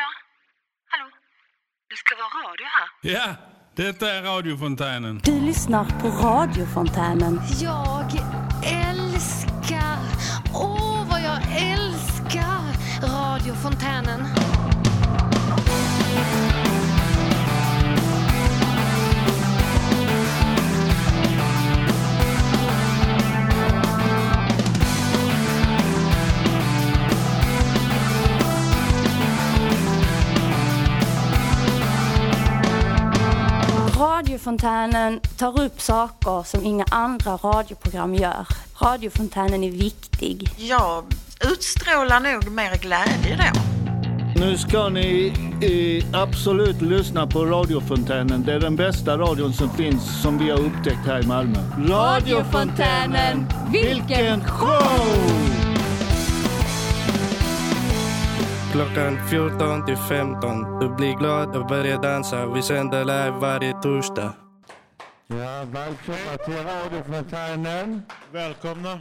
Tja? Hallå? Det ska vara radio här. Ja, detta är radiofontänen. Du lyssnar på radiofontänen. Jag älskar, åh vad jag älskar radiofontänen. Radiofontänen tar upp saker som inga andra radioprogram gör. Radiofontänen är viktig. Jag utstrålar nog mer glädje då. Nu ska ni eh, absolut lyssna på radiofontänen. Det är den bästa radion som finns som vi har upptäckt här i Malmö. Radiofontänen, vilken show! Klockan 14 till 15. Du blir glad och börjar dansa. Vi sänder live varje torsdag. Ja, välkomna till radiofontänen. Välkomna.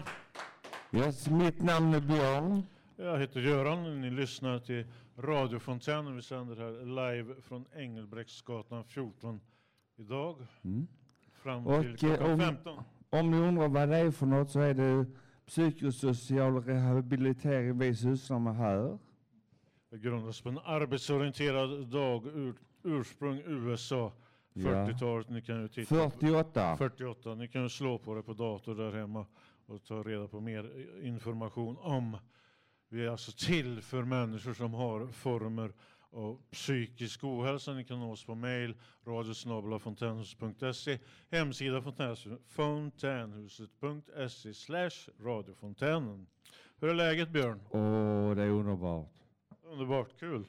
Yes, mitt namn är Björn. Jag heter Göran. Ni lyssnar till radiofontänen. Vi sänder här live från Engelbrektsgatan 14 idag. Fram till Och, klockan eh, om- 15. Om ni undrar vad det är för något så är det psykosocial rehabilitering vi sysslar med här. Det grundas på en arbetsorienterad dag, ur, ursprung USA, Ja. 40-talet. Ni kan ju titta. på- 48. 48. Ni kan ju slå på det på dator där hemma och ta reda på mer information om. Vi är alltså till för människor som har former av psykisk ohälsa. Ni kan nå oss på mail, radiosnabelafontänshuset.se, hemsida fontänhuset, fontänhuset.se slash radiofontänen. Hur är läget Björn? Åh, det är underbart. Underbart, kul.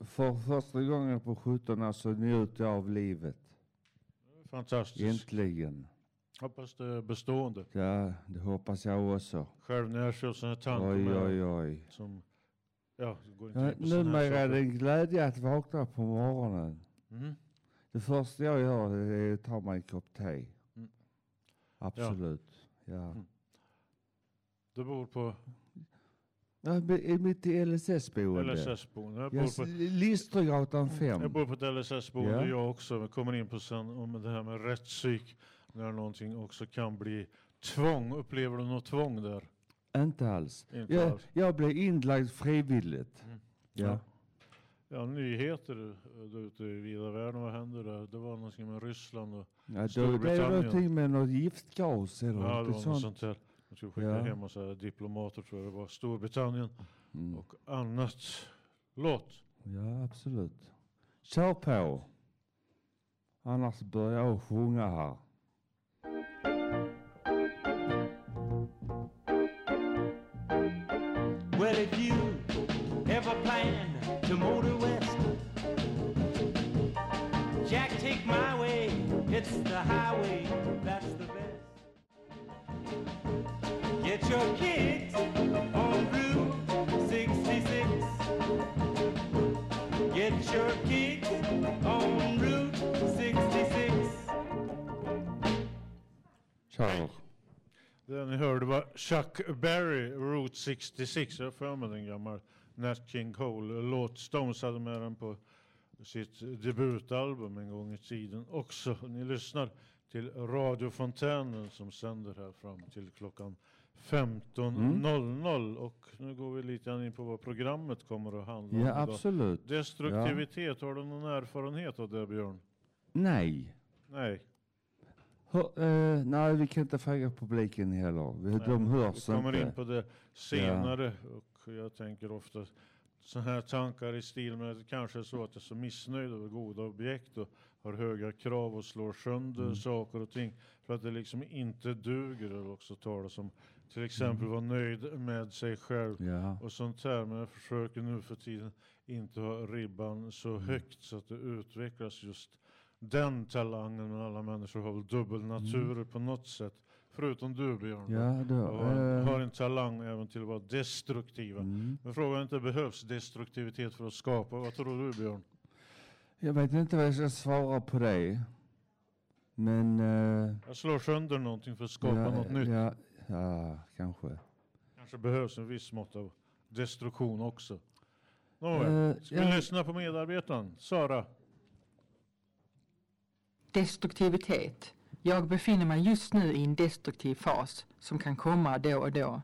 För första gången på 17 år så njuter jag av livet. Fantastiskt. Äntligen. Hoppas det är bestående. Ja, det hoppas jag också. Själv när jag kör sådana tankar Oj, med- oj, oj. som... Ja, det går inte Ja, numera är det en glädje att vakna på morgonen. Mm. Det första jag gör är att ta mig en kopp te. Mm. Absolut. Ja. Mm. Du bor på Ja, men i mitt LSS-boende. LSS-boende. Jag, Ja, bor på- Listergatan 5. jag bor på ett LSS-boende Ja. jag också. Vi kommer in på sen om det här med rättspsyk. När någonting också kan bli tvång. Upplever du något tvång där? Inte alls. Inte Jag, alls. jag blev inlagd frivilligt. Mm. Ja. Ja, nyheter eh, där ute i vida världen. Vad händer där? Det var någonting med Ryssland och... Ja, då, det är Storbritannien. någonting med något giftgas eller Ja, något var sånt. sånt. De skulle skicka Ja. hem massa diplomater tror jag det var. Storbritannien Mm. och annat. Låt. Ja, absolut. Kör på. Annars börjar jag sjunga här. Well, if you ever plan to motor west, Jack, take my way. It's the highway, your kicks on Route 66. Get your kicks on Route 66. Kör. Det ni hörde var Chuck Berry, Route 66. Jag har för mig den gammal Nat King Cole-låt. Stones hade med den på sitt debutalbum en gång i tiden också. Ni lyssnar till radiofontänen som sänder här fram till klockan 15.00 och nu går vi lite in på vad programmet kommer att handla om Ja, idag. absolut. Destruktivitet, har du någon erfarenhet av det Björn? Nej. Nej. Hör, eh, nej, vi kan inte fråga publiken heller. Vi, de hörs Vi kommer inte. in på det senare och jag tänker ofta så här tankar i stil med att det kanske är så att jag är så missnöjd över goda objekt och har höga krav och slår sönder Mm. saker och ting för att det liksom inte duger. Eller också talas om till exempel vara nöjd med sig själv Mm. Ja. och sånt här. Men jag försöker nu för tiden inte ha ribban så Mm. högt så att det utvecklas just den talangen. Men alla människor har väl dubbelnaturer på något sätt. Förutom du Björn. Mm. Ja, har, eh. har en talang även till att vara destruktiva. Mm. Men frågan är inte behövs destruktivitet för att skapa. Vad tror du Björn? Jag vet inte vad jag ska svara på det. Men... eh, Jag slår sönder någonting för att skapa ja, något nytt. Ja, ja, kanske. Kanske behövs en viss mått av destruktion också. Nåväl, Eh, ska vi lyssna på medarbetaren? Sara? Destruktivitet. Jag befinner mig just nu i en destruktiv fas som kan komma då och då.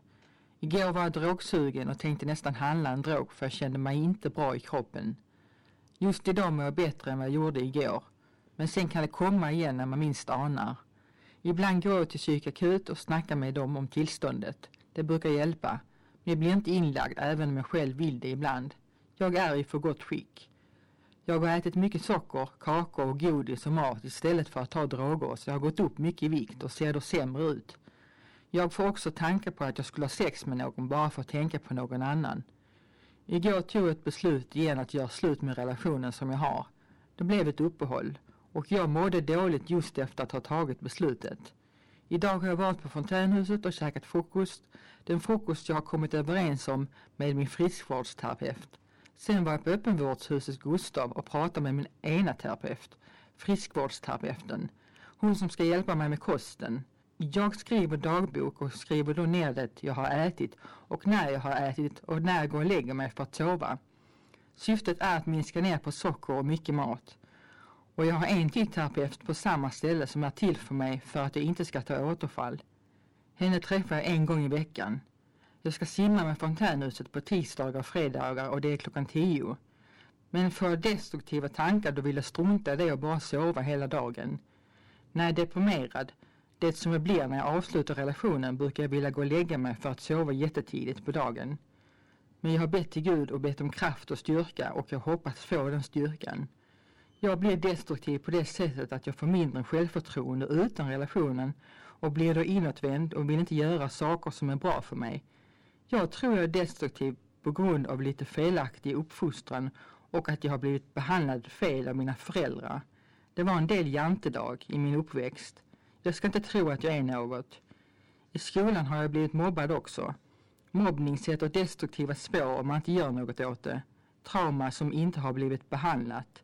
Igår var jag drogsugen och tänkte nästan handla en drog för jag kände mig inte bra i kroppen. Just idag mår jag bättre än vad jag gjorde igår. Men sen kan det komma igen när man minst anar. Ibland går jag till psykakut och snackar med dem om tillståndet. Det brukar hjälpa. Men jag blir inte inlagd även om jag själv vill det ibland. Jag är i för gott skick. Jag har ätit mycket socker, kakor och godis och mat istället för att ta droger så jag har gått upp mycket i vikt och ser då sämre ut. Jag får också tankar på att jag skulle ha sex med någon bara för att tänka på någon annan. Igår tog jag ett beslut igen att göra slut med relationen som jag har. Det blev ett uppehåll och jag mådde dåligt just efter att ha tagit beslutet. Idag har jag varit på fontänhuset och käkat frukost. Den frukost jag har kommit överens om med min friskvårdsterapeut. Sen var jag på öppenvårdshuset Gustav och pratade med min ena terapeut, friskvårdsterapeuten. Hon som ska hjälpa mig med kosten. Jag skriver dagbok och skriver då ner det jag har ätit och när jag har ätit och när jag går och lägger mig för att sova. Syftet är att minska ner på socker och mycket mat. Och jag har en till terapeut på samma ställe som är till för mig för att jag inte ska ta återfall. Henne träffar jag en gång i veckan. Jag ska simma med fontänhuset på tisdagar och fredagar och det är klockan tio. Men får jag destruktiva tankar då vill jag strunta i det och bara sova hela dagen. När jag är deprimerad, det som jag blir när jag avslutar relationen, brukar jag vilja gå och lägga mig för att sova jättetidigt på dagen. Men jag har bett till Gud och bett om kraft och styrka och jag hoppas få den styrkan. Jag blir destruktiv på det sättet att jag får mindre självförtroende utan relationen och blir då inåtvänd och vill inte göra saker som är bra för mig. Jag tror jag är destruktiv på grund av lite felaktig uppfostran och att jag har blivit behandlad fel av mina föräldrar. Det var en del jantedag i min uppväxt. Jag ska inte tro att jag är något. I skolan har jag blivit mobbad också. Mobbning sätter destruktiva spår om man inte gör något åt det. Trauma som inte har blivit behandlat.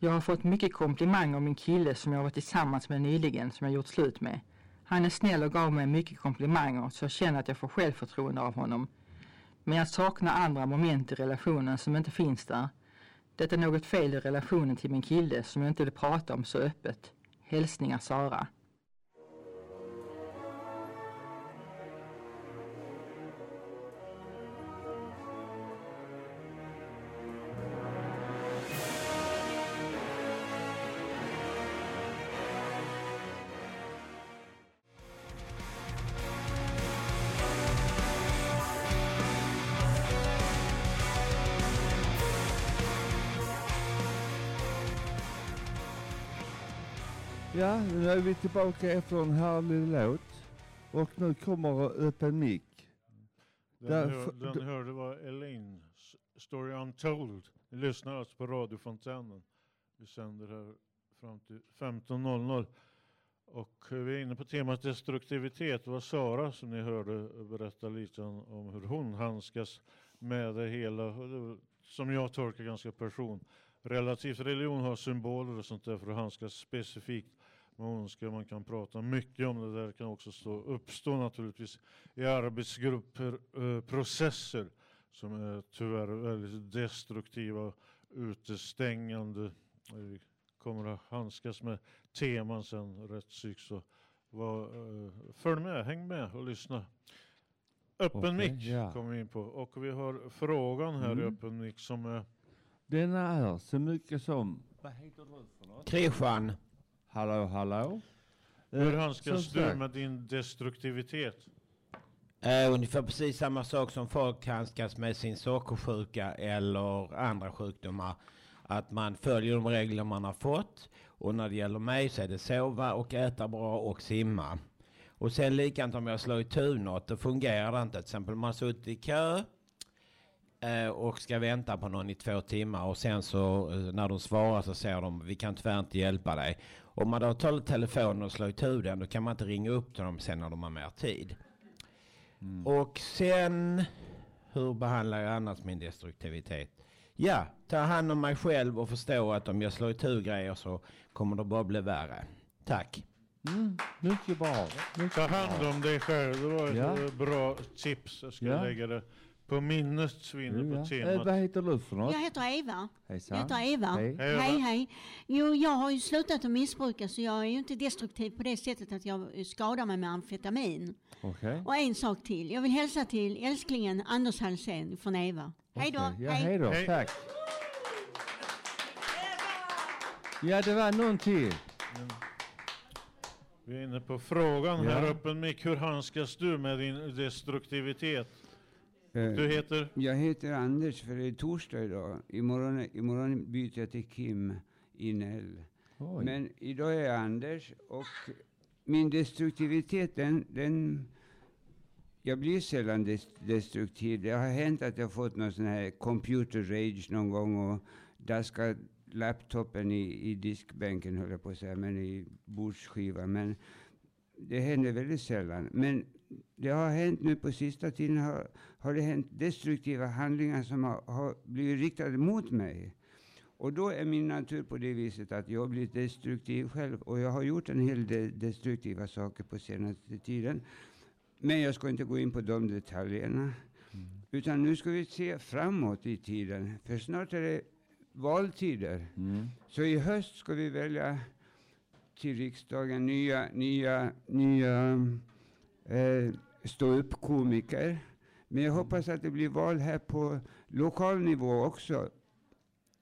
Jag har fått mycket komplimanger av min kille som jag var tillsammans med nyligen som jag gjort slut med. Han är snäll och gav mig mycket komplimanger så jag känner att jag får självförtroende av honom. Men jag saknar andra moment i relationen som inte finns där. Det är något fel i relationen till min kille som jag inte vill prata om så öppet. Hälsningar Sara. Nu är vi tillbaka efter en härlig låt. Och nu kommer öppen mick. Den, Där- hör, den hörde var Elaine, Story Untold. Ni lyssnar alltså på radiofontänen. Vi sänder här fram till 15.00. Och vi är inne på temat destruktivitet. Det var Sara som ni hörde berätta lite om hur hon handskas med det hela. Som jag tolkar ganska person. Relativt religion har symboler och sånt där för att handskas specifikt med ondska. Man kan prata mycket om det där. Det kan också stå, uppstå naturligtvis i arbetsgrupper eh, processer som är tyvärr väldigt destruktiva och utestängande. Vi kommer att handskas med teman sen rätt psyk så var, eh, följ med, häng med och lyssna. Öppen Okej, mick ja. kommer vi in på och vi har frågan här i Mm. öppen mick som är Denna är så mycket som... Vad heter du för något? Krishan. Hallå, hallå. Hur handskas du med din destruktivitet? Eh, ungefär precis samma sak som folk handskas med sin sockersjuka eller andra sjukdomar. Att man följer de regler man har fått. Och när det gäller mig så är det sova och äta bra och simma. Och sen likadant om jag slår itu något, då fungerar det inte. Till exempel om man har suttit i kö eh, och ska vänta på någon i två timmar och sen så eh, när de svarar så säger de vi kan tyvärr inte hjälpa dig. Om man då tar telefonen och slår itu den då kan man inte ringa upp till dem sen när de har mer tid. Och sen, hur behandlar jag annars min destruktivitet? Ja, ta hand om mig själv och förstå att om jag slår itu grejer så kommer det bara bli värre. Tack. Mm, mycket bra. Mycket Ta hand bra. om dig själv, det var ett Ja. bra tips. Jag ska Ja. lägga det på minnet vinner Jo, på ja. temat. Eh, vad heter du för något? Jag heter Eva. Hejsan. Jag heter Eva. Hej. Hej, hej. Jo, jag har ju slutat att missbruka så jag är ju inte destruktiv på det sättet att jag skadar mig med amfetamin. Okej. Och en sak till. Jag vill hälsa till älsklingen Anders Halsén från Eva. Hej då. Okej. Ja, hej då. Hej. Tack. Ja, det var någon till. Vi är inne på frågan Ja. här uppe mick. Hur handskas du med din destruktivitet? Eh, Du heter? Jag heter Anders för det är torsdag idag. Imorgon, imorgon byter jag till Kim Inell. Oj. Men idag är jag Anders och min destruktivitet den, den jag blir sällan des- destruktiv. Det har hänt att jag fått någon sån här computer rage någon gång och daskat laptopen i, i diskbänken höll jag på att säga, men i bordsskivan. Men det händer väldigt sällan. Men det har hänt nu på sista tiden har, har det hänt destruktiva handlingar som har, har blivit riktade mot mig. Och då är min natur på det viset att jag blir destruktiv själv. Och jag har gjort en hel del destruktiva saker på senaste tiden. Men jag ska inte gå in på de detaljerna. Utan nu ska vi se framåt i tiden. För snart är det valtider. Så i höst ska vi välja till riksdagen nya, nya, nya eh, ståuppkomiker. Men jag hoppas att det blir val här på lokal nivå också.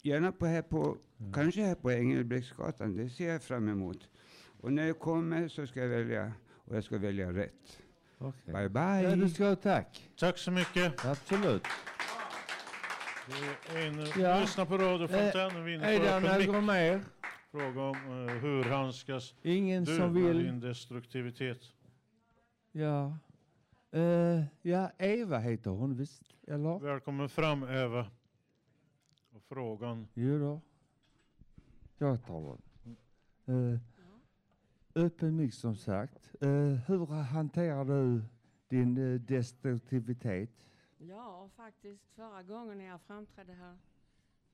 Gärna på här på, kanske här på Engelbrektsgatan. Det ser jag fram emot. Och när jag kommer så ska jag välja, och jag ska välja rätt. Okej. Bye bye. Ja, du ska ha tack. Tack så mycket. Absolut. Inne, Ja. Lyssna på Radio Fontänen. Vi är inne Är på öppen mick. några mer? Fråga om eh, hur handskas Ingen du som med vill? din destruktivitet? Ja. Eh, ja, Eva heter hon visst? Eller? Välkommen fram Eva. Och frågan. Jo då. Jag tar den. Eh, öppen mick som sagt. Eh, hur hanterar du din eh, destruktivitet? Ja, faktiskt förra gången när jag framträdde här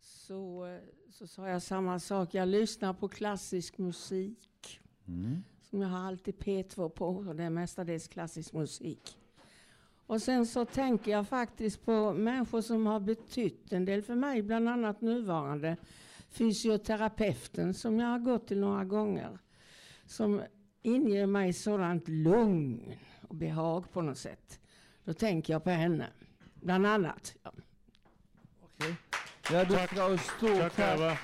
så, så sa jag samma sak. Jag lyssnar på klassisk musik som jag har alltid P2 på och det är mestadels klassisk musik. Och sen så tänker jag faktiskt på människor som har betytt en del för mig, bland annat nuvarande fysioterapeuten som jag har gått till några gånger. Som inger mig sådant lugn och behag på något sätt. Då tänker jag på henne, bland annat. Ja. Ja, du Tack. ska ha stort Tack tack. Eva.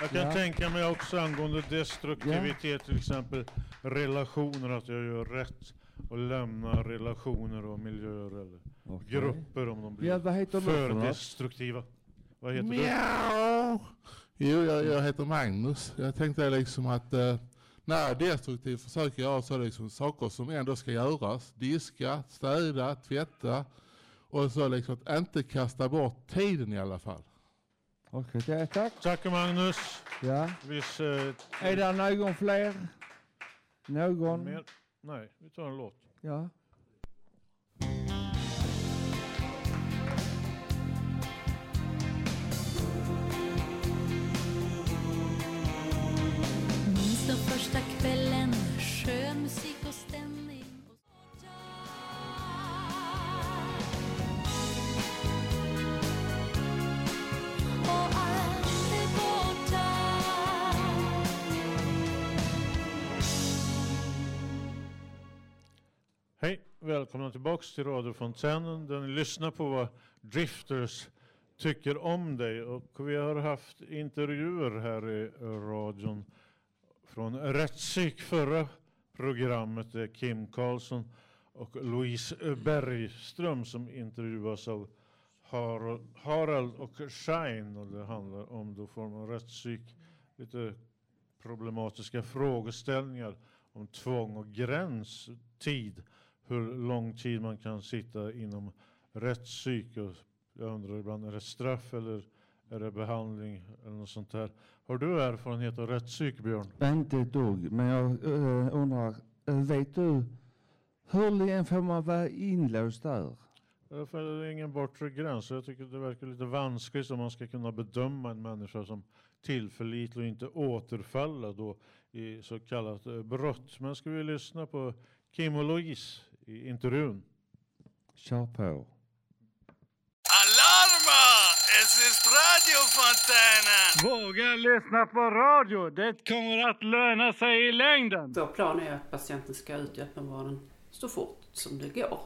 Jag kan Ja. tänka mig också angående destruktivitet, till exempel relationer, att jag gör rätt och lämnar relationer och miljöer eller grupper om de blir Ja, vad heter du för destruktiva. Vad heter du? Mjau! Jo, jag, jag heter Magnus. Jag tänkte liksom att eh, när jag är destruktiv försöker jag så liksom saker som ändå ska göras. Diska, städa, tvätta. Och så liksom att inte kasta bort tiden i alla fall. Okej, är tack. Tack Magnus. Ja. Viss, eh, Är det någon fler? Någon? mer? Nej, vi tar en låt. Ja. Välkomna tillbaks till radiofontänen där ni lyssnar på vad Drifters tycker om dig. Och vi har haft intervjuer här i radion från Rättspsyk förra programmet. Det är Kim Karlsson och Louise Bergström som intervjuas av Harald och Schein. Och det handlar om då form av rättspsyk, lite problematiska frågeställningar om tvång och gräns, tid, hur lång tid man kan sitta inom rättspsyk. Jag undrar ibland, är det straff eller är det behandling eller något sånt där? Har du erfarenhet av rättspsyk, Björn? Inte ett dugg, men jag eh, undrar, eh, vet du hur länge får man vara inlåst där? Därför är det ingen bortre gräns. Jag tycker det verkar lite vanskligt om man ska kunna bedöma en människa som tillförlitlig och inte återfalla då i så kallat eh, brott. Men ska vi lyssna på Kim och Louise i intervjun. Kör på. Alarma! SS Radio Fontana! Våga lyssna på radio. Det kommer att löna sig i längden. Vår plan är att patienten ska ut i öppenvården så fort som det går.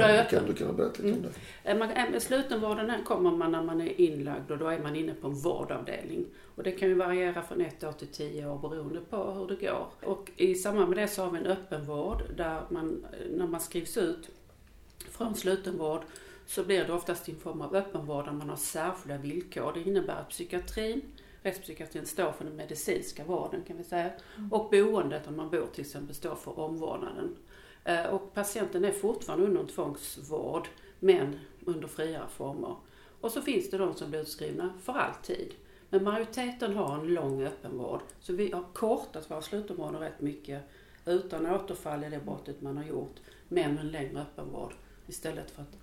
Är kan du kan berätta lite om Mm. det? Eh, Man, eh, med slutenvården här kommer man när man är inlagd och då är man inne på en vårdavdelning. Och det kan ju variera från ett år till tio år beroende på hur det går. Och i samband med det så har vi en öppenvård där man, eh, när man skrivs ut från slutenvård så blir det oftast i form av öppenvård där man har särskilda villkor. Det innebär att psykiatrin, rättspsykiatrin står för den medicinska vården kan vi säga. Och boendet där man bor till exempel står för omvårdnaden. Eh, och patienten är fortfarande under en tvångsvård men under friare former. Och så finns det de som blir utskrivna för alltid. Men majoriteten har en lång öppenvård. Så vi har kortat våra slutområden rätt mycket utan återfall i det brottet man har gjort. Men en längre öppenvård istället för att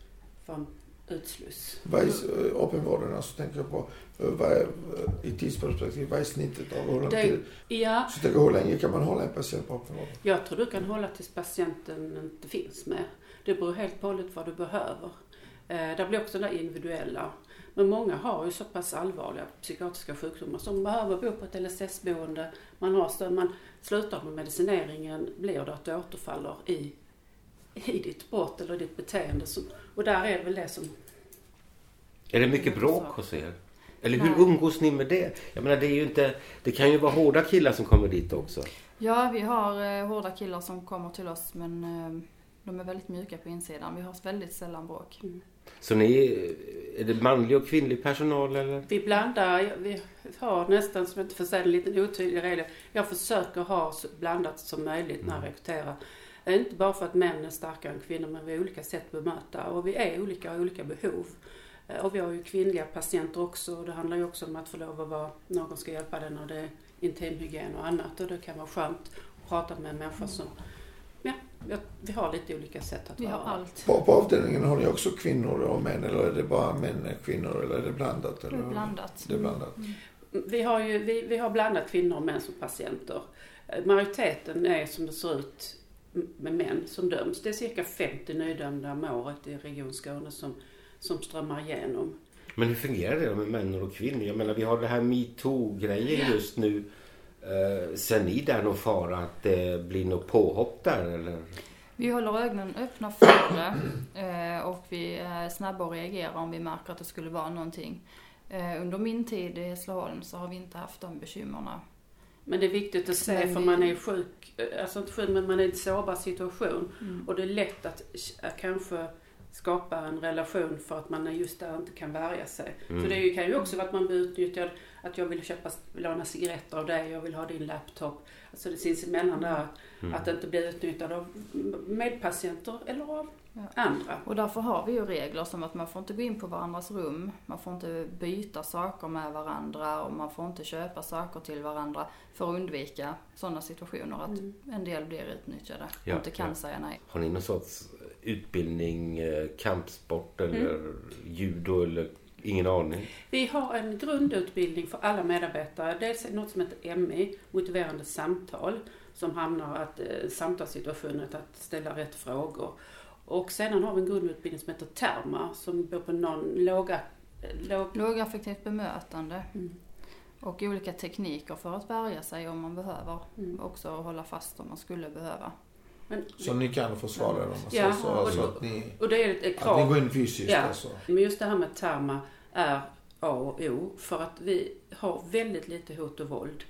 få en utsluss. Vad är eh, öppenvården, alltså tänker jag på, eh, vad är, eh, i tidsperspektiv, vad är snittet av hur lång Det- tid? ja. Så tänker hur länge kan man hålla en patient på öppenvården? Jag tror du kan hålla tills patienten inte finns med. Det beror helt på vad du behöver. Eh, det blir också det individuella. Men många har ju så pass allvarliga psykiatriska sjukdomar som behöver bo på ett LSS-boende. Man har man slutar med medicineringen blir det att du återfaller i, i ditt brott eller ditt beteende. Som, och där är väl det som Är det mycket bråk hos er? Eller hur Nej. umgås ni med det? Jag menar, det är ju inte... Det kan ju vara hårda killar som kommer dit också. Ja, vi har eh, hårda killar som kommer till oss men eh, de är väldigt mjuka på insidan. Vi har väldigt sällan bråk. Så ni... Är det manlig och kvinnlig personal eller? Vi blandar, vi har nästan, som jag inte får säga, en liten otydlig regel. Jag försöker ha så blandat som möjligt när jag rekryterar. Det är Inte bara för att män är starkare än kvinnor, men vi har olika sätt att bemöta och vi är olika och har olika behov. Eh, Och vi har ju kvinnliga patienter också och det handlar ju också om att få lov att vara, någon ska hjälpa den när det är intimhygien och annat och det kan vara skönt att prata med en människa som, ja, vi- har lite olika sätt att Vi har vara. allt. På, på avdelningen har ni också kvinnor och män eller är det bara män och kvinnor eller är det blandat? Eller? Det är blandat. Det är blandat. Vi har ju vi, vi har blandat kvinnor och män som patienter. Eh, Majoriteten är som det ser ut med män som döms. Det är cirka 50 nydömda om året i Region Skåne som, som strömmar igenom. Men hur fungerar det med män och kvinnor? Jag menar, vi har det här metoo-grejen just nu. Uh, ser ni där någon fara att det blir något påhopp där eller? Vi håller ögonen öppna för det eh, och vi är snabba att reagera om vi märker att det skulle vara någonting. Eh, Under min tid i Hässleholm så har vi inte haft de bekymmerna. Men det är viktigt att se för man är sjuk, eh, alltså inte sjuk men man är i en sårbar situation. Mm. Och det är lätt att eh, kanske skapa en relation för att man är just där och inte kan värja sig. Mm. Så det är ju- kan ju också vara att man blir utnyttjad, att jag vill köpa, låna cigaretter av dig, jag vill ha din laptop. Alltså det sinsemellan där, att, Mm. att inte bli utnyttjad av medpatienter eller av Ja. andra. Och därför har vi ju regler som att man får inte gå in på varandras rum, man får inte byta saker med varandra och man får inte köpa saker till varandra för att undvika sådana situationer att Mm. en del blir utnyttjade och Ja, inte kan ja. säga nej. Har ni någon sorts utbildning, eh, kampsport eller Mm. judo eller ingen aning? Vi har en grundutbildning för alla medarbetare. Dels något som heter MI, motiverande samtal, som hamnar att eh, samtalssituationen, att ställa rätt frågor. Och sedan har vi en grundutbildning som heter TERMA, som går på någon låga... eh, Låg... Lågaffektivt bemötande Mm. och olika tekniker för att värja sig om man behöver. Mm. Också hålla fast om man skulle behöva. Men, Så ni kan försvara er Ja, så, och, så att ni, och det är ett, krav. att ni går in fysiskt Ja, alltså. men just det här med TERMA är A och O för att vi har väldigt lite hot och våld.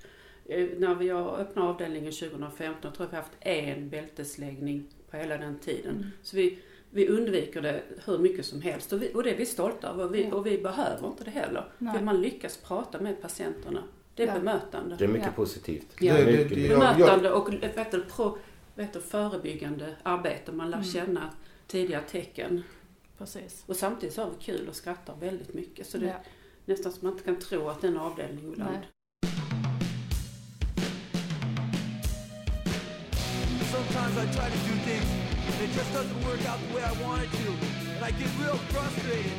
Eh, När vi har öppnat avdelningen 2015 tror jag vi har haft en bältesläggning på hela den tiden. Mm. Så vi, vi undviker det hur mycket som helst och, vi, och det är vi stolta över och vi, Ja. och vi behöver inte det heller. Nej. För man lyckas prata med patienterna. Det är Ja. bemötande. Det är mycket Ja. positivt. Ja. Det- det- Mycket det- Bemötande och vet du, pro, vet du, förebyggande arbete. Man lär Mm. känna tidiga tecken. Precis. Och samtidigt så har vi kul och skrattar väldigt mycket. Så det Ja. är nästan som man inte kan tro att det är en avdelning ibland. Nej. Sometimes I try to do things and it just doesn't work out the way I want it to. And I get real frustrated.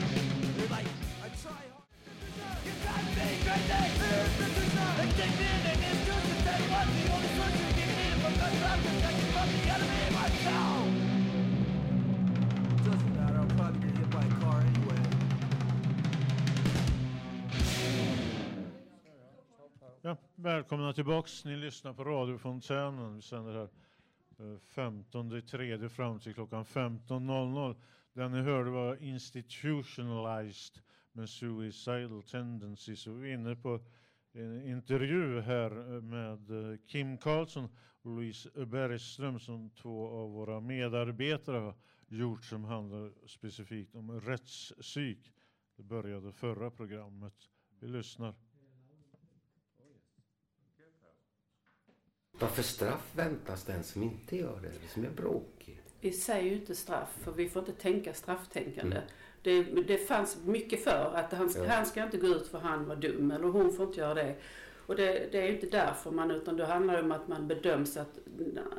They're like, I try hard. You in and the only the enemy myself. Doesn't matter. I'll probably get hit by a car anyway. Ja, välkomna tillbaks. Ni lyssnar på Radio Fontänen. Vi sänder här Eh, 15 tredje fram till klockan 15.00. Den ni hörde var Institutionalized med Suicidal Tendencies. Och vi är inne på en intervju här eh, med eh, Kim Karlsson och Louise Bergström som två av våra medarbetare har gjort som handlar specifikt om rättspsyk. Det började förra programmet. Vi lyssnar. Varför straff väntas den som inte gör det? Det som är bråkig. Vi säger ju inte straff, för vi får inte tänka strafftänkande. Mm. Det, det fanns mycket för att han, Ja. han ska inte gå ut för han var dum, eller hon får inte göra det. Och det, det är ju inte därför man, utan det handlar om att man bedöms att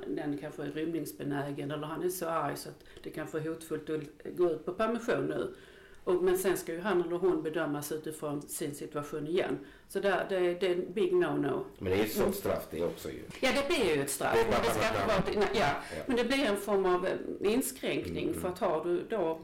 den kanske är rymningsbenägen eller han är så arg så att det kan få hotfullt att gå ut på permission nu. Och, men sen ska ju han eller hon bedömas utifrån sin situation igen. Så där, det, det är en big no-no. Men det är ju ett Mm. sånt straff det också ju. Ja, det blir ju ett straff. Det men det ska inte vara, ja, Ja. men det blir en form av eh, inskränkning. Mm. För att har du då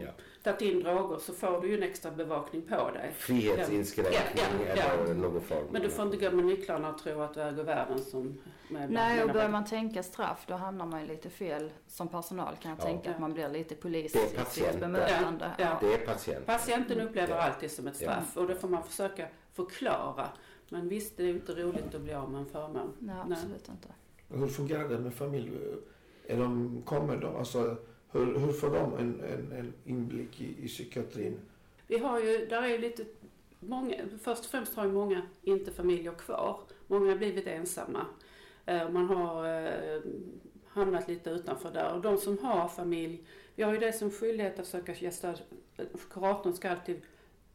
tagit in droger så får du ju en extra bevakning på dig. Frihetsinskränkning Ja, ja, ja. eller någon form. Men du får inte gå med nycklarna och tro att du äger världen som... Nej, och börjar man tänka straff då hamnar man ju lite fel som personal kan jag Ja. tänka att man blir lite polis i sitt bemötande. Ja. Det är patienten. Patienten upplever Ja. alltid som ett straff och det får man försöka förklara. Men visst, det är inte roligt att bli av med en förmån. Nej, absolut inte. Hur fungerar det med familj? Är de, kommer de, alltså, hur, hur får de en, en, en inblick i, i psykiatrin? Vi har ju, där är ju lite, många, först och främst har ju många inte familjer kvar. Många har blivit ensamma. Eh, man har eh, hamnat lite utanför där. Och de som har familj, vi har ju det som skyldighet att söka ge stöd. Kuratorn ska alltid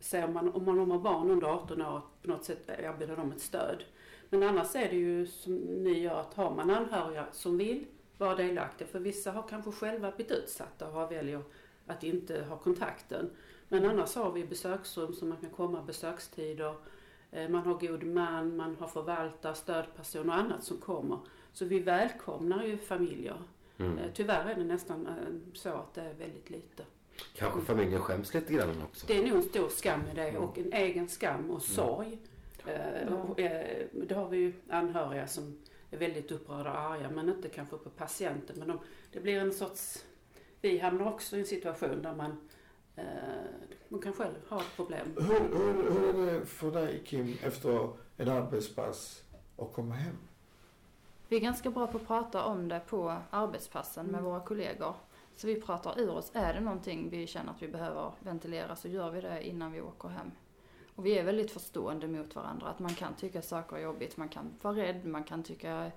se om man, om man har barn under 18 år, på något sätt erbjuda dem ett stöd. Men annars är det ju som ni gör, att har man anhöriga som vill vara delaktiga, för vissa har kanske själva blivit utsatta och har väljer att inte ha kontakten. Men annars har vi besöksrum som man kan komma besökstider. Eh, Man har god man, man har förvaltare, stödperson och annat som kommer. Så vi välkomnar ju familjer. Mm. Eh, Tyvärr är det nästan eh, så att det är väldigt lite. Kanske familjen skäms lite grann också. Det är nog en stor skam i det och en egen skam och sorg. Eh, och, eh, Det har vi ju anhöriga som är väldigt upprörda och arga men inte kanske på patienten. Men de, det blir en sorts... Vi hamnar också i en situation där man, eh, man kan själv ha ett problem. Hur, hur, hur är det för dig Kim efter en arbetspass att komma hem? Vi är ganska bra på att prata om det på arbetspassen med våra kollegor. Så vi pratar ur oss. Är det någonting vi känner att vi behöver ventilera så gör vi det innan vi åker hem. Och vi är väldigt förstående mot varandra. Att man kan tycka saker är jobbigt, man kan vara rädd, man kan tycka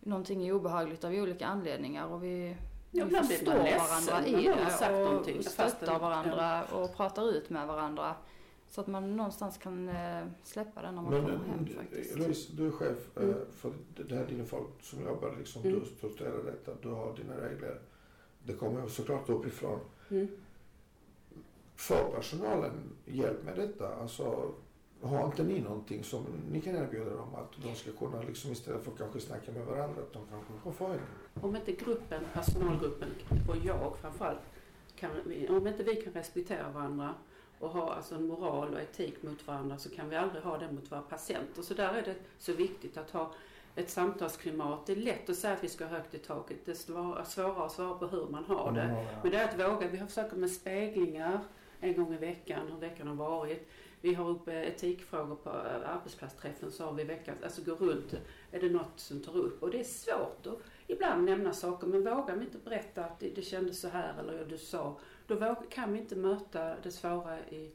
någonting är obehagligt av olika anledningar. Och vi, Ja, vi förstår varandra i det någonting, och fast stöttar varandra och pratar ut med varandra. Så att man någonstans kan eh, släppa det när man Men kommer hem eh, faktiskt. Louise, du är chef eh, Mm. för det här dina folk som jobbar liksom, Mm. du strukturerar detta, du har dina regler. Det kommer såklart uppifrån. Mm. Får personalen hjälp med detta? Alltså, har inte ni någonting som ni kan erbjuda dem att de ska kunna liksom istället för att kanske snacka med varandra, att de kanske får få en Om inte gruppen, personalgruppen och jag framförallt, kan, om inte vi kan respektera varandra och ha alltså en moral och etik mot varandra så kan vi aldrig ha det mot våra patienter. Så där är det så viktigt att ha ett samtalsklimat. Det är lätt att säga att vi ska ha högt i taket. Det är svårare att svara på hur man har det. Men det är att våga. Vi har försöker med speglingar en gång i veckan, hur veckan har varit. Vi har uppe etikfrågor på eh, arbetsplatsträffen så har vi veckan, alltså går runt, är det något som tar upp? Och det är svårt att ibland nämna saker men vågar vi inte berätta att det, kändes så här eller du sa, då kan vi inte möta det svåra i,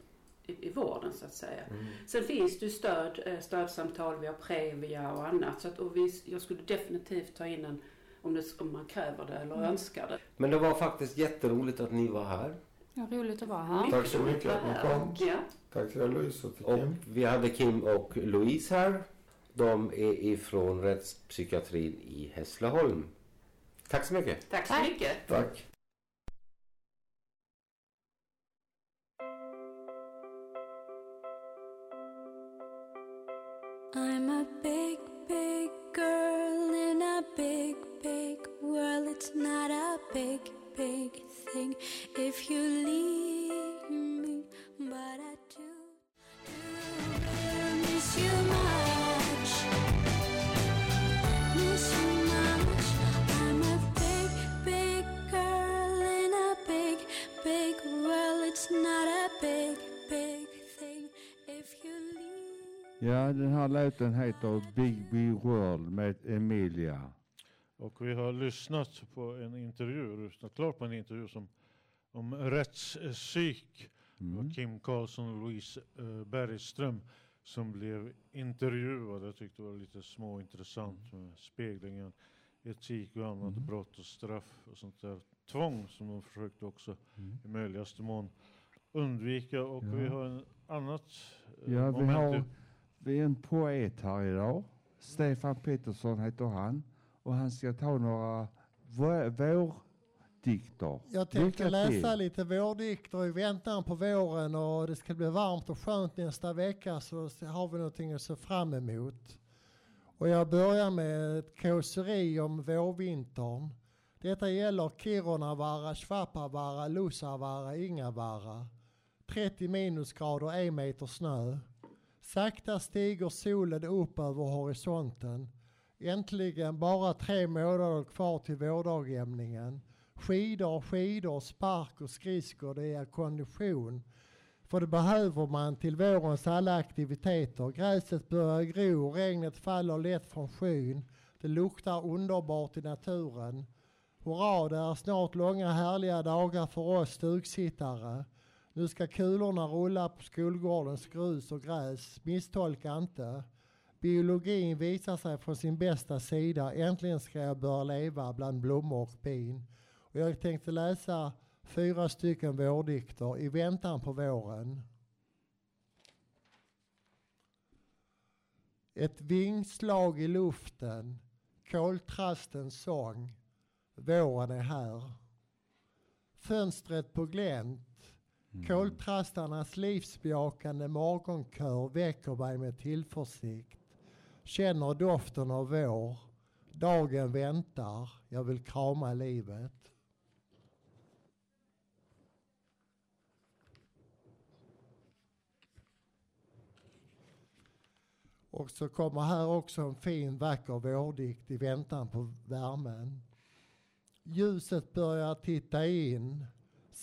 i, i vården så att säga. Mm. Sen finns det ju stöd, eh, stödsamtal, vi har Previa och annat. Så att, och vi, jag skulle definitivt ta in en, om, det, om man kräver det eller Mm. önskar det. Men det var faktiskt jätteroligt att ni var här. Ja, roligt att vara här. Tack så mycket att ni kom. Ja. Tack till Louise och till Och Kim. vi hade Kim och Louise här. De är ifrån rättspsykiatrin i Hässleholm. Tack så mycket. Tack så mycket. Tack. I'm a big Ja, den här låten heter Big Big World med Emilia. Och vi har lyssnat på en intervju, lyssnat klart på en intervju som, om rättspsyk. Var Kim Karlsson och Louise uh, Bergström som blev intervjuade. Jag tyckte det var lite småintressant med speglingen, etik och annat, brott och straff och sånt där. Tvång som de försökte också i möjligaste mån undvika. Och vi Ja. har en annat eh, Ja, vi moment. har i- vi är en poet här idag. Stefan Pettersson heter han. Och han ska ta några vå- vårdikter. Jag tänkte läsa lite vårdikter i väntan på våren och det ska bli varmt och skönt nästa vecka så har vi någonting att se fram emot. Och jag börjar med ett kåseri om vårvintern. Detta gäller Kirunavaara, Svappavaara, Lussavaara, Ingavaara. 30 minusgrader, en meter snö. Sakta stiger solen upp över horisonten. Äntligen bara tre månader kvar till vårdagjämningen. Skidor, skidor, spark och skridskor, det är kondition. För det behöver man till vårens alla aktiviteter. Gräset börjar gro, regnet faller lätt från skyn. Det luktar underbart i naturen. Hurra, det är snart långa härliga dagar för oss stugsittare. Nu ska kulorna rulla på skolgårdens grus och gräs. Misstolka inte. Biologin visar sig från sin bästa sida. Äntligen ska jag börja leva bland blommor och bin. Och jag tänkte läsa fyra stycken vårdikter i väntan på våren. Ett vingslag i luften, koltrastens sång. Våren är här. Fönstret på glänt. Mm. Koltrastarnas livsbejakande morgonkör väcker mig med tillförsikt. Känner doften av vår. Dagen väntar. Jag vill krama livet. Och så kommer här också en fin vacker vårdikt i väntan på värmen. Ljuset börjar titta in.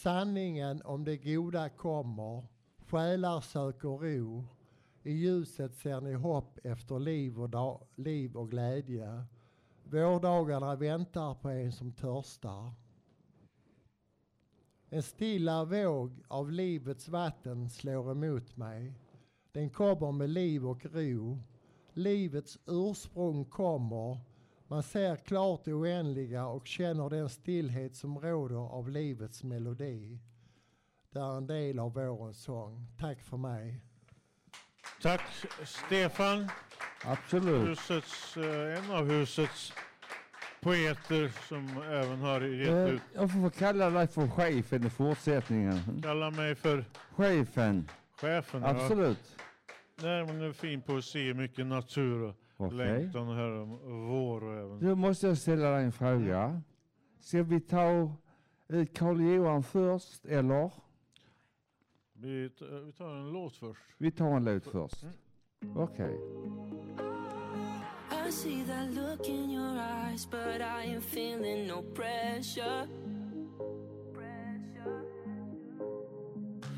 Sanningen om det goda kommer. Själar söker ro. I ljuset ser ni hopp efter liv och, da- liv och glädje. Vårdagarna väntar på en som törstar. En stilla våg av livets vatten slår emot mig. Den kommer med liv och ro. Livets ursprung kommer. Man ser klart det oändliga och känner den stillhet som råder av livets melodi. Det är en del av vårens sång. Tack för mig. Tack Stefan. Absolut. Husets, eh, en av husets poeter som även har gett Eh, ut. Jag får kalla dig för chefen i fortsättningen. Kalla mig för Chefen. chefen. ja. Absolut. Nej, men det är fin poesi, mycket natur Okej. längtan här om vår och även... Då måste jag ställa dig en fråga. Ska vi ta eh, Karl Johan först eller? Vi, vi tar en låt först. Vi tar en låt först. Okej. I see that look in your eyes, but I am feeling no pressure.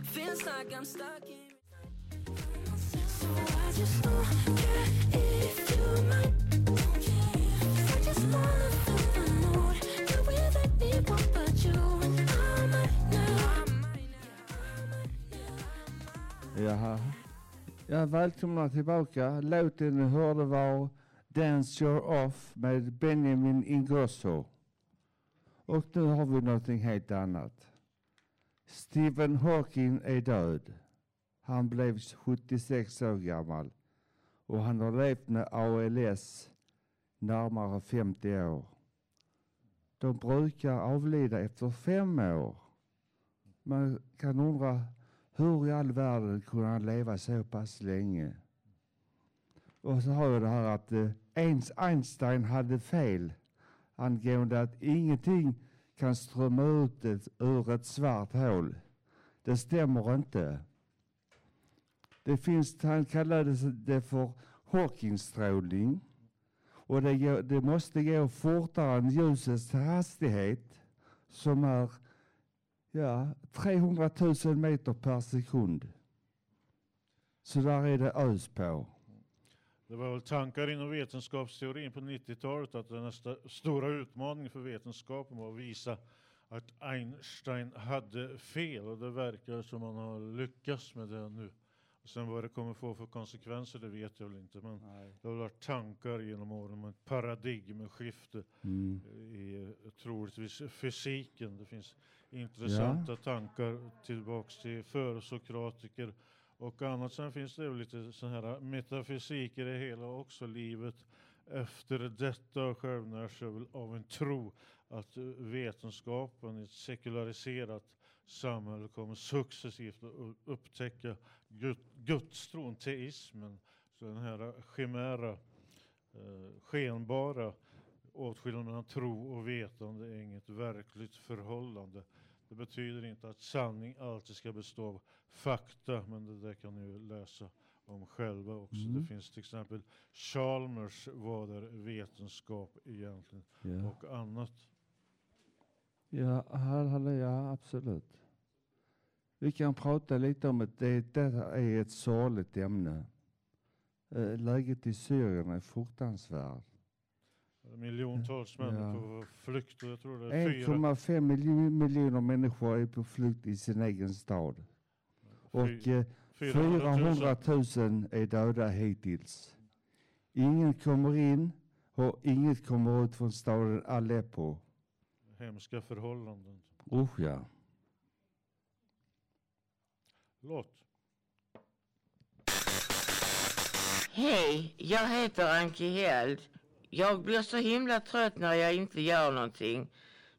Feels like I'm stuck in. So I just don't care if Jaha. Ja, välkomna tillbaka. Låten ni hörde var Dance Your Off med Benjamin Ingrosso. Och nu har vi någonting helt annat. Stephen Hawking är död. Han blev 76 år gammal och han har levt med ALS närmare 50 år. De brukar avlida efter fem år. Man kan undra hur i all världen kunde han leva så pass länge? Och så har jag det här att eh, ens Einstein hade fel angående att ingenting kan strömma ut ett, ur ett svart hål. Det stämmer inte. Det finns, han kallade det för Hawkingstrålning. Och det, går, det måste gå fortare än ljusets hastighet som är ja, 300 000 meter per sekund. Så där är det ös på. Det var väl tankar inom vetenskapsteorin på 90-talet att den st stora utmaningen för vetenskapen var att visa att Einstein hade fel och det verkar som man har lyckats med det nu. Och sen vad det kommer få för konsekvenser det vet jag väl inte men det har varit tankar genom åren om ett paradigmskifte Mm. i eh, troligtvis fysiken. Det finns intressanta tankar tillbaks till försokratiker och annat. Sen finns det ju lite sån här metafysik i det hela också. Livet efter detta och självnär sig väl av en tro att eh, vetenskapen i ett sekulariserat samhälle kommer successivt att upptäcka Gud- gudstron, teismen. Så den här chimära, eh, skenbara åtskillnaden mellan tro och vetande är inget verkligt förhållande. Det betyder inte att sanning alltid ska bestå av fakta, men det där kan ni ju läsa om själva också. Mm. Det finns till exempel Chalmers, vad är vetenskap egentligen, Ja. och annat. Ja, hall- hallå, ja, absolut. Vi kan prata lite om att det, detta är ett sorgligt ämne. Eh, Läget i Syrien är fruktansvärt. Miljontals Ja. människor på flykt och jag tror det är fyra, 1,5 miljo- miljoner människor är på flykt i sin egen stad. Och eh, 400 000 är döda hittills. Ingen kommer in och inget kommer ut från staden Aleppo. hemska förhållanden. Usch ja. Låt. Hej, jag heter Anki Held. Jag blir så himla trött när jag inte gör någonting.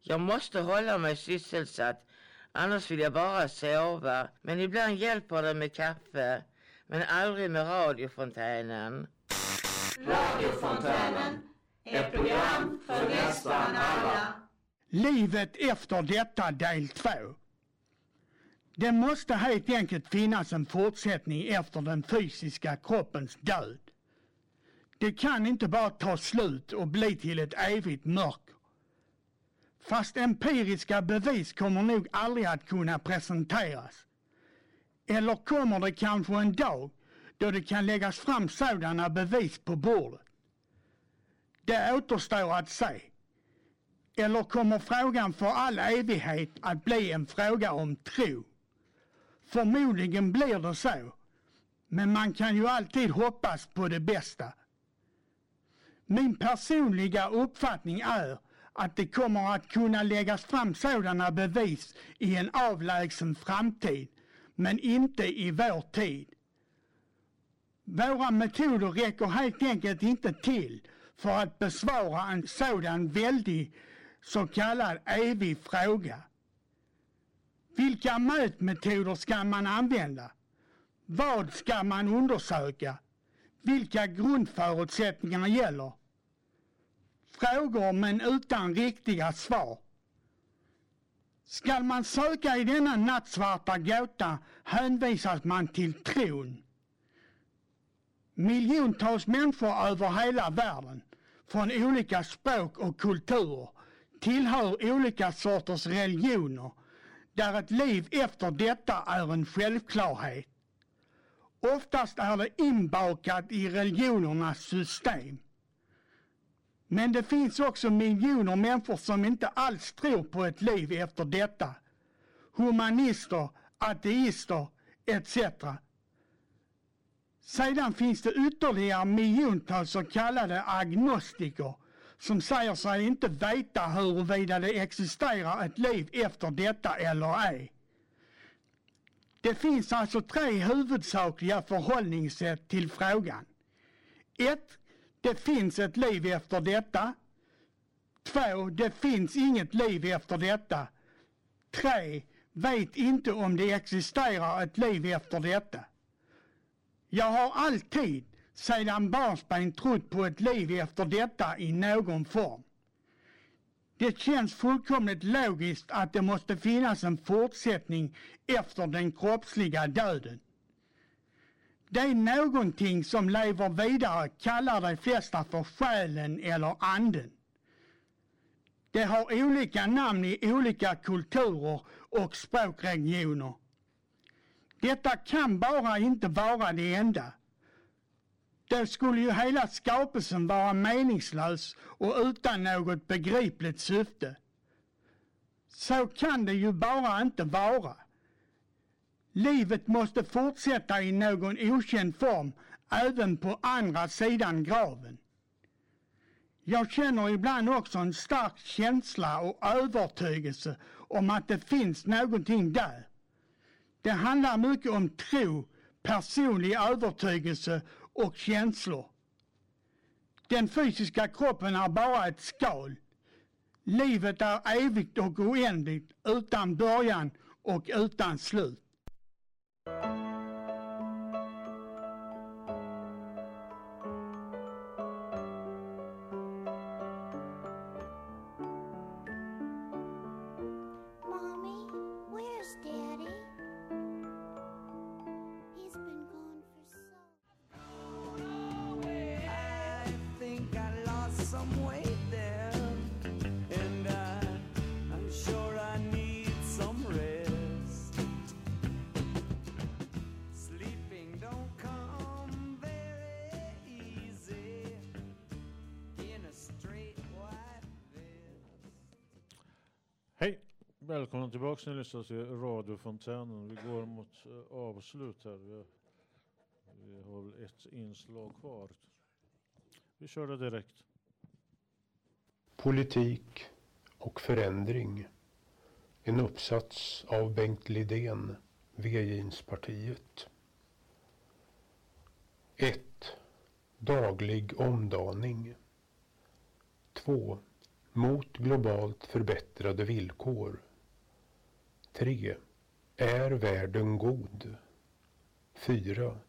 Jag måste hålla mig sysselsatt, annars vill jag bara sova. Men ibland hjälper det med kaffe, men aldrig med radiofontänen. Radiofontänen, ett program för nästan alla. Livet efter detta del 2. Det måste helt enkelt finnas en fortsättning efter den fysiska kroppens död. Det kan inte bara ta slut och bli till ett evigt mörker. Fast empiriska bevis kommer nog aldrig att kunna presenteras. Eller kommer det kanske en dag då det kan läggas fram sådana bevis på bordet? Det återstår att se. Eller kommer frågan för all evighet att bli en fråga om tro? Förmodligen blir det så. Men man kan ju alltid hoppas på det bästa. Min personliga uppfattning är att det kommer att kunna läggas fram sådana bevis i en avlägsen framtid, men inte i vår tid. Våra metoder räcker helt enkelt inte till för att besvara en sådan väldig så kallad evig fråga. Vilka mätmetoder ska man använda? Vad ska man undersöka? Vilka grundförutsättningar gäller? Frågor men utan riktiga svar. Skall man söka i denna nattsvarta gåta hänvisas man till tron. Miljontals människor över hela världen, från olika språk och kulturer, tillhör olika sorters religioner där ett liv efter detta är en självklarhet. Oftast är det inbakat i religionernas system. Men det finns också miljoner människor som inte alls tror på ett liv efter detta. Humanister, ateister etc. Sedan finns det ytterligare miljontals så kallade agnostiker som säger sig inte veta huruvida det existerar ett liv efter detta eller ej. Det finns alltså tre huvudsakliga förhållningssätt till frågan. 1. Det finns ett liv efter detta. 2. Det finns inget liv efter detta. 3. Vet inte om det existerar ett liv efter detta. Jag har alltid sedan barnsben trott på ett liv efter detta i någon form. Det känns fullkomligt logiskt att det måste finnas en fortsättning efter den kroppsliga döden. Det är någonting som lever vidare kallar de flesta för själen eller anden. Det har olika namn i olika kulturer och språkregioner. Detta kan bara inte vara det enda. Då skulle ju hela skapelsen vara meningslös och utan något begripligt syfte. Så kan det ju bara inte vara. Livet måste fortsätta i någon okänd form även på andra sidan graven. Jag känner ibland också en stark känsla och övertygelse om att det finns någonting där. Det handlar mycket om tro, personlig övertygelse och känslor. Den fysiska kroppen är bara ett skal. Livet är evigt och oändligt, utan början och utan slut. Välkomna tillbaka. Ni lyssnar till radiofontänen. Vi går mot eh, avslut här. Vi har, vi har väl ett inslag kvar. Vi kör det direkt. Politik och förändring. En uppsats av Bengt Lidén, V-jeanspartiet. 1. Daglig omdaning. 2. Mot globalt förbättrade villkor. 3. Är världen god? 4.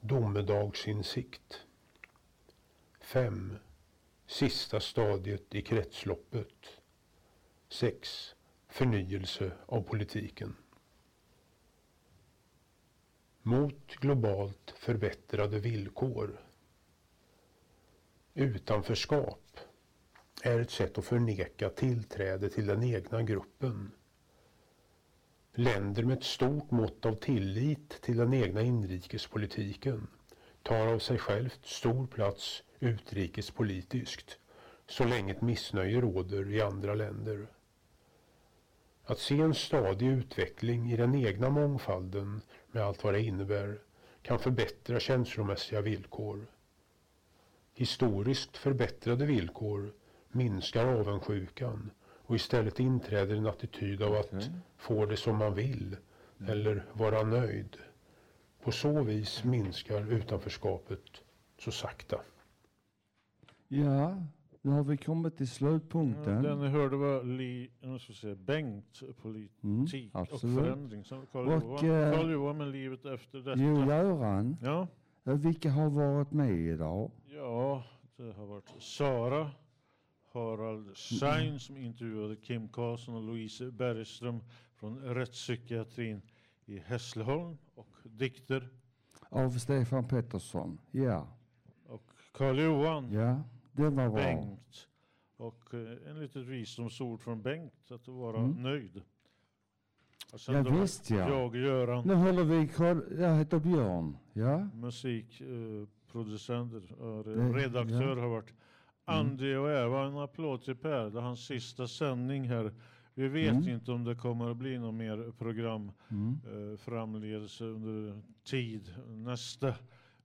Domedagsinsikt. 5. Sista stadiet i kretsloppet. 6. Förnyelse av politiken. Mot globalt förbättrade villkor. Utanförskap är ett sätt att förneka tillträde till den egna gruppen. Länder med ett stort mått av tillit till den egna inrikespolitiken tar av sig självt stor plats utrikespolitiskt så länge ett missnöje råder i andra länder. Att se en stadig utveckling i den egna mångfalden med allt vad det innebär kan förbättra känslomässiga villkor. Historiskt förbättrade villkor minskar avundsjukan och istället inträder en attityd av att få det som man vill eller vara nöjd. På så vis minskar utanförskapet så sakta. Ja, nu har vi kommit till slutpunkten. Den ni hörde var Li, se, Bengt, politik och absolut. förändring. Sen Carl Och, Johan, eh, Johan med livet efter detta. Jo, Göran. Ja. Eh, Vilka har varit med idag? Ja, det har varit Sara, Harald Schein som intervjuade Kim Karlsson och Louise Bergström från rättspsykiatrin i Hässleholm och dikter. Av Stefan Pettersson. Ja. Och Carl Johan. Ja, det var bra. Bengt. Och eh, en litet visdomsord från Bengt att vara Mm. nöjd. Och sen Ja, då visst ja. Jag, Göran. Nu håller vi koll. Jag heter Björn. Ja. musikproducenter och Det- redaktör ja. har varit. Andy och Eva. En applåd till Per. Det är hans sista sändning här. Vi vet Mm. inte om det kommer att bli något mer program Mm. eh, framledes under tid. Nästa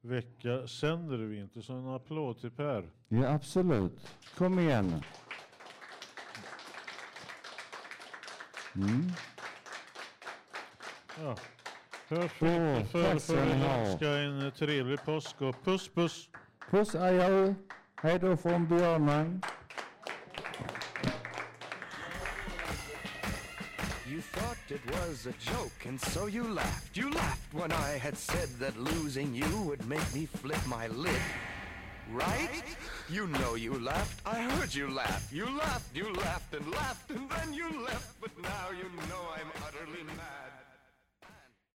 vecka sänder vi inte, så en applåd till Per. Ja, absolut. Kom igen. Mm. Ja. Hörs vi tack för, för att önska en trevlig påsk och puss puss. Puss adjö. Hej då från Björnen. It was a joke, and so you laughed. You laughed when I had said that losing you would make me flip my lid. Right? You know you laughed. I heard you laugh. You laughed, you laughed and laughed, and then you left. But now you know I'm utterly mad.